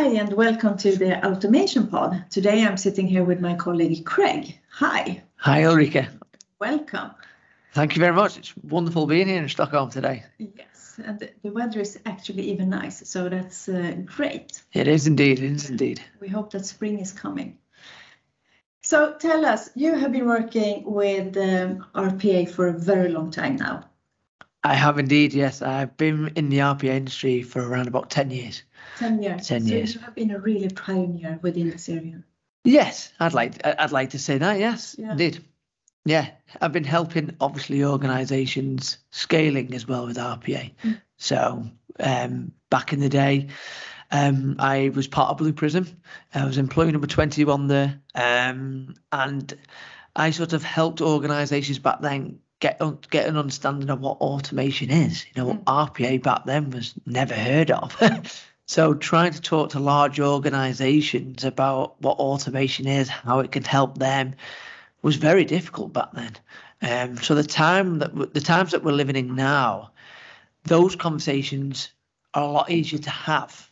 Hi, and welcome to the Automation Pod. Today I'm sitting here with my colleague Craig. Hi. Hi, Ulrika. Welcome. Thank you very much. It's wonderful being here in Stockholm today. Yes, and the weather is actually even nice, so that's uh, great. It is indeed, it is indeed. We hope that spring is coming. So tell us, you have been working with um, RPA for a very long time now. I have indeed, yes. I've been in the RPA industry for around about 10 years. 10 years. 10 so years. you have been a really pioneer within this area. Yes, I'd like I'd like to say that, yes, Yeah. indeed. Yeah, I've been helping obviously organisations scaling as well with RPA. Mm. So um, back in the day, um, I was part of Blue Prism. I was employee number 21 there. Um, and I sort of helped organisations back then get un- get an understanding of what automation is. You know, what RPA back then was never heard of. so trying to talk to large organisations about what automation is, how it can help them, was very difficult back then. Um, so the time that w- the times that we're living in now, those conversations are a lot easier to have.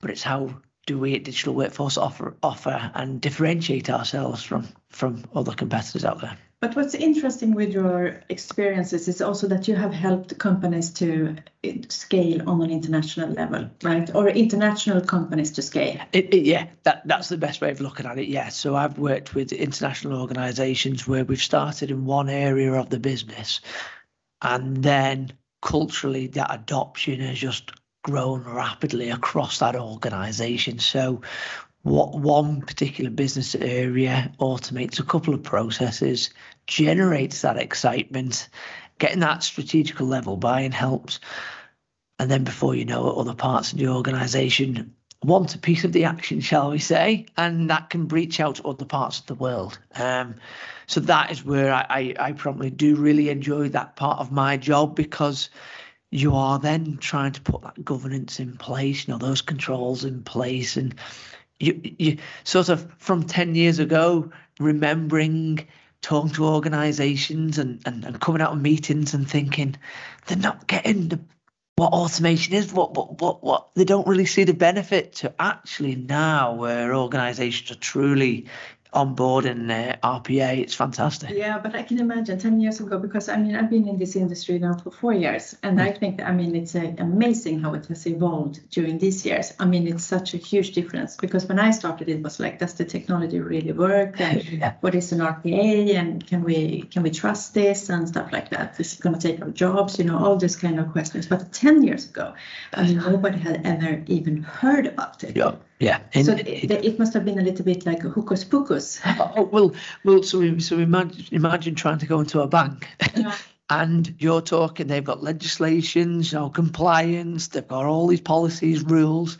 But it's how do we at Digital Workforce offer offer and differentiate ourselves from from other competitors out there? But what's interesting with your experiences is also that you have helped companies to uh, scale on an international level, right? Or international companies to scale. It, it, yeah, that that's the best way of looking at it. Yeah. So I've worked with international organisations where we've started in one area of the business, and then culturally that adoption has just grown rapidly across that organisation. So what one particular business area automates a couple of processes, generates that excitement, getting that strategical level buy-in helps. And then before you know it, other parts of the organisation want a piece of the action, shall we say, and that can reach out to other parts of the world. Um, so that is where I, I, I probably do really enjoy that part of my job because you are then trying to put that governance in place, you know, those controls in place, and you you sort of from ten years ago remembering talking to organisations and, and and coming out of meetings and thinking they're not getting the what automation is, what what what what they don't really see the benefit to actually now where organisations are truly on board in uh, RPA. It's fantastic. Yeah, but I can imagine 10 years ago, because I mean, I've been in this industry now for four years, and I think, I mean, it's uh, amazing how it has evolved during these years. I mean, it's such a huge difference because when I started, it was like, does the technology really work? And Yeah. what is an RPA? And can we can we trust this and stuff like that? Is it going to take our jobs? You know, all these kind of questions. But 10 years ago, I mean, nobody had ever even heard about it. Yeah, yeah. So it, it must have been a little bit like a hocus pocus. Oh, well, well. So, we- so imagine, imagine trying to go into a bank, Yeah. and you're talking. They've got legislations, you know, compliance. They've got all these policies, rules,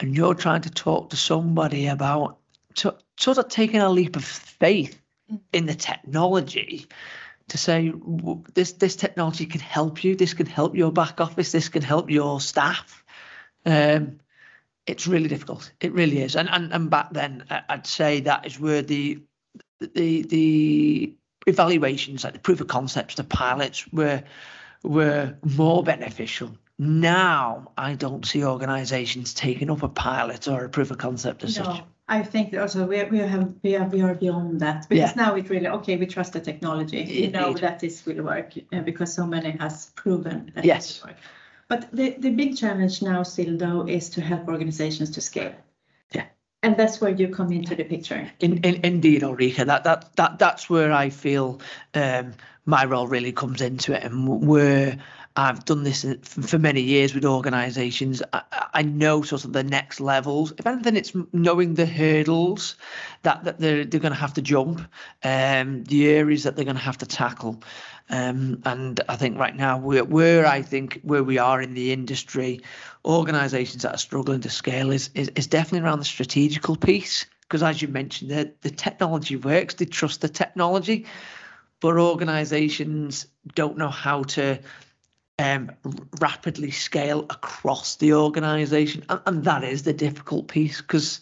and you're trying to talk to somebody about to, sort of taking a leap of faith in the technology to say this this technology can help you. This can help your back office. This can help your staff. Um, it's really difficult. It really is. And and and back then, I'd say that is where the the the evaluations, like the proof of concepts, the pilots, were were more beneficial. Now I don't see organisations taking up a pilot or a proof of concept as such. No, I think also we, we have we are, we are beyond that because now it really okay we trust the technology you know Indeed. that this will work uh, because so many has proven that Yes. it will work. But the, the big challenge now still though is to help organizations to scale. Yeah. And that's where you come into the picture. In, in, indeed, Ulrika, that, that that that's where I feel um, my role really comes into it, and where I've done this for many years with organisations. I, I know sort of the next levels. If anything, it's knowing the hurdles that, that they're they're going to have to jump, um, the areas that they're going to have to tackle. Um, and I think right now we're where I think where we are in the industry, organisations that are struggling to scale is is, is definitely around the strategical piece. Because as you mentioned, the the technology works. They trust the technology, but organisations don't know how to um, rapidly scale across the organisation, and, and that is the difficult piece because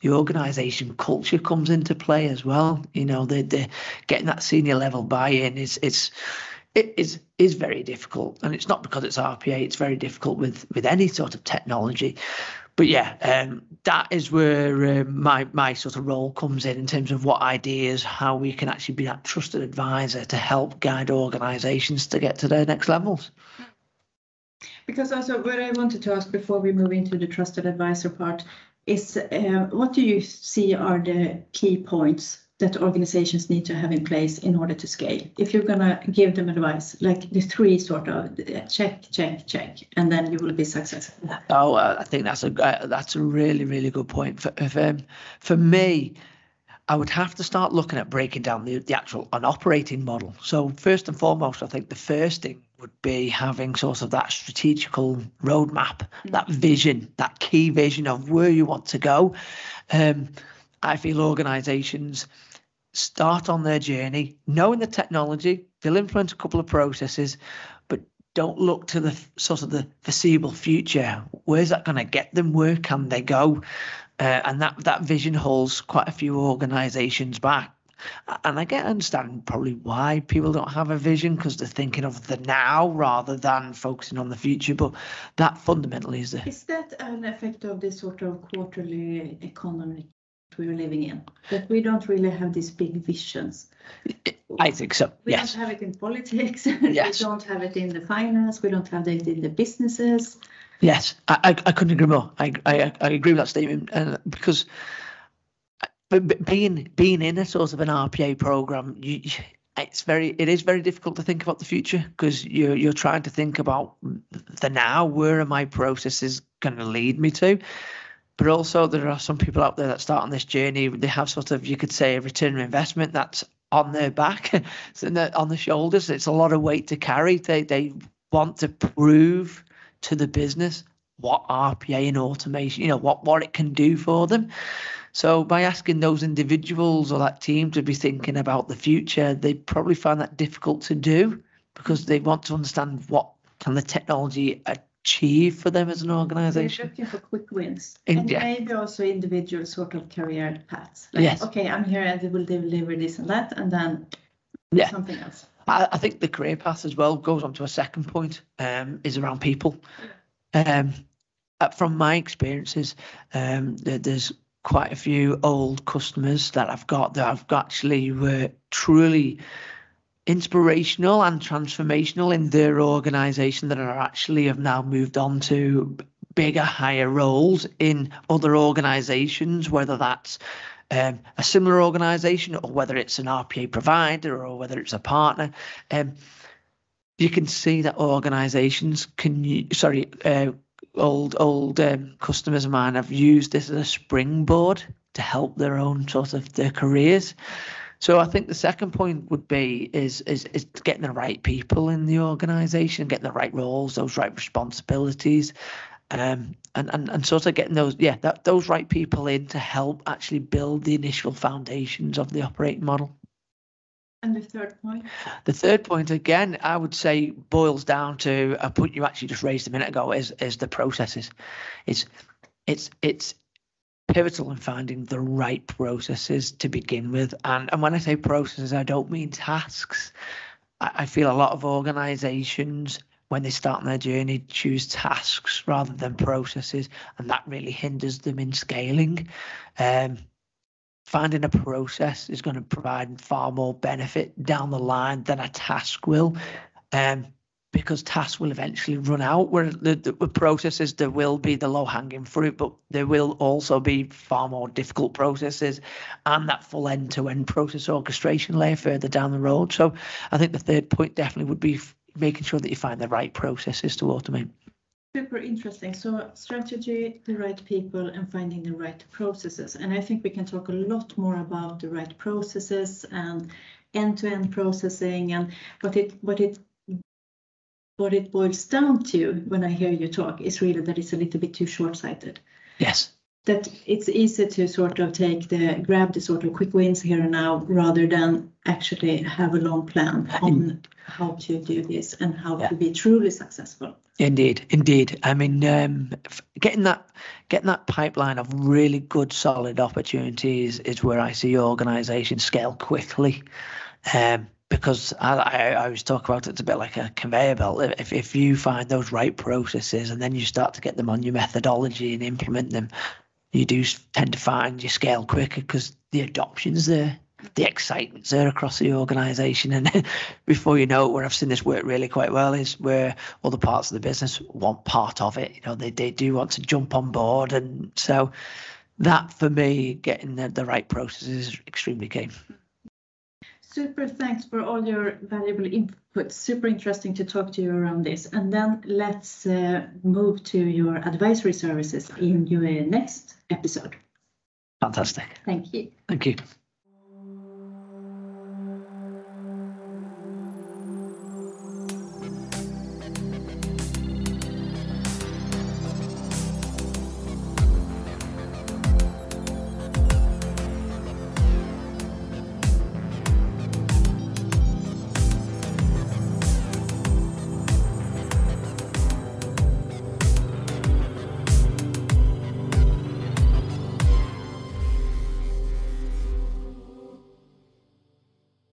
the organisation culture comes into play as well. You know, the the getting that senior level buy-in is is it is is very difficult, and it's not because it's RPA. It's very difficult with with any sort of technology. But yeah, um, that is where uh, my my sort of role comes in in terms of what ideas, how we can actually be that trusted advisor to help guide organisations to get to their next levels. Because also what I wanted to ask before we move into the trusted advisor part is uh, what do you see are the key points that organizations need to have in place in order to scale? If you're going to give them advice, like the three sort of check, check, check, and then you will be successful. Oh, uh, I think that's a uh, that's a really really good point. For if, um, for me, I would have to start looking at breaking down the, the actual an operating model. So first and foremost, I think the first thing would be having sort of that strategical roadmap, mm. that vision, that key vision of where you want to go. Um, I feel organisations start on their journey, knowing the technology, they'll implement a couple of processes, but don't look to the sort of the foreseeable future. Where's that going to get them? Where can they go? Uh, and that that vision holds quite a few organisations back. And I get understand probably why people don't have a vision because they're thinking of the now rather than focusing on the future. But that fundamentally is the. Is that an effect of this sort of quarterly economy we're living in, that we don't really have these big visions. I think so. We yes. don't have it in politics. Yes. we don't have it in the finance. We don't have it in the businesses. Yes, I, I, I couldn't agree more. I, I, I agree with that statement, and because being being in a sort of an RPA program, you, it's very it is very difficult to think about the future because you're you're trying to think about the now. Where are my processes going to lead me to? But also there are some people out there that start on this journey. They have sort of, you could say, a return on investment that's on their back, on the shoulders. It's a lot of weight to carry. They they want to prove to the business what RPA and automation, you know, what what it can do for them. So by asking those individuals or that team to be thinking about the future, they probably find that difficult to do because they want to understand what can the technology achieve for them as an organization? They're looking for quick wins. And yeah. maybe also individual sort of career paths. Like, Yes. okay, I'm here and they will deliver this and that, and then Yeah. something else. I, I think the career path as well goes on to a second point, um, is around people. Um, uh, from my experiences, um, there's quite a few old customers that I've got that I've got actually were truly inspirational and transformational in their organization that are actually have now moved on to bigger, higher roles in other organizations, whether that's um, a similar organization or whether it's an RPA provider or whether it's a partner. Um, you can see that organizations can, sorry, uh, old old um, customers of mine have used this as a springboard to help their own sort of their careers. So I think the second point would be is is is getting the right people in the organisation, getting the right roles, those right responsibilities, um, and and and sort of getting those yeah that those right people in to help actually build the initial foundations of the operating model. And the third point? The third point, again, I would say boils down to a point you actually just raised a minute ago is is the processes. It's it's it's pivotal in finding the right processes to begin with. And, and when I say processes, I don't mean tasks. I, I feel a lot of organizations, when they start on their journey, choose tasks rather than processes, and that really hinders them in scaling. Um, finding a process is going to provide far more benefit down the line than a task will. Um, because tasks will eventually run out. Where the, the, processes, there will be the low hanging fruit, but there will also be far more difficult processes and that full end to end process orchestration layer further down the road. So I think the third point definitely would be making sure that you find the right processes to automate. Super interesting. So strategy, the right people, and finding the right processes. And I think we can talk a lot more about the right processes and end-to-end processing and what it what it what it boils down to when I hear you talk is really that it's a little bit too short-sighted. Yes. That it's easy to sort of take the grab the sort of quick wins here and now rather than actually have a long plan on how to do this and how Yeah. to be truly successful. Indeed, indeed. I mean, um, getting that getting that pipeline of really good, solid opportunities is where I see organisations scale quickly. Um, because I, I, I always talk about it, it's a bit like a conveyor belt. If, if you find those right processes and then you start to get them on your methodology and implement them, you do tend to find you scale quicker because the adoption's there, the excitement's there across the organisation. And before you know it, where I've seen this work really quite well is where other parts of the business want part of it. You know, they, they do want to jump on board. And so that for me, getting the, the right processes is extremely key. Super thanks for all your valuable input. Super interesting to talk to you around this. And then let's uh, move to your advisory services in your next episode. Fantastic. Thank you. Thank you.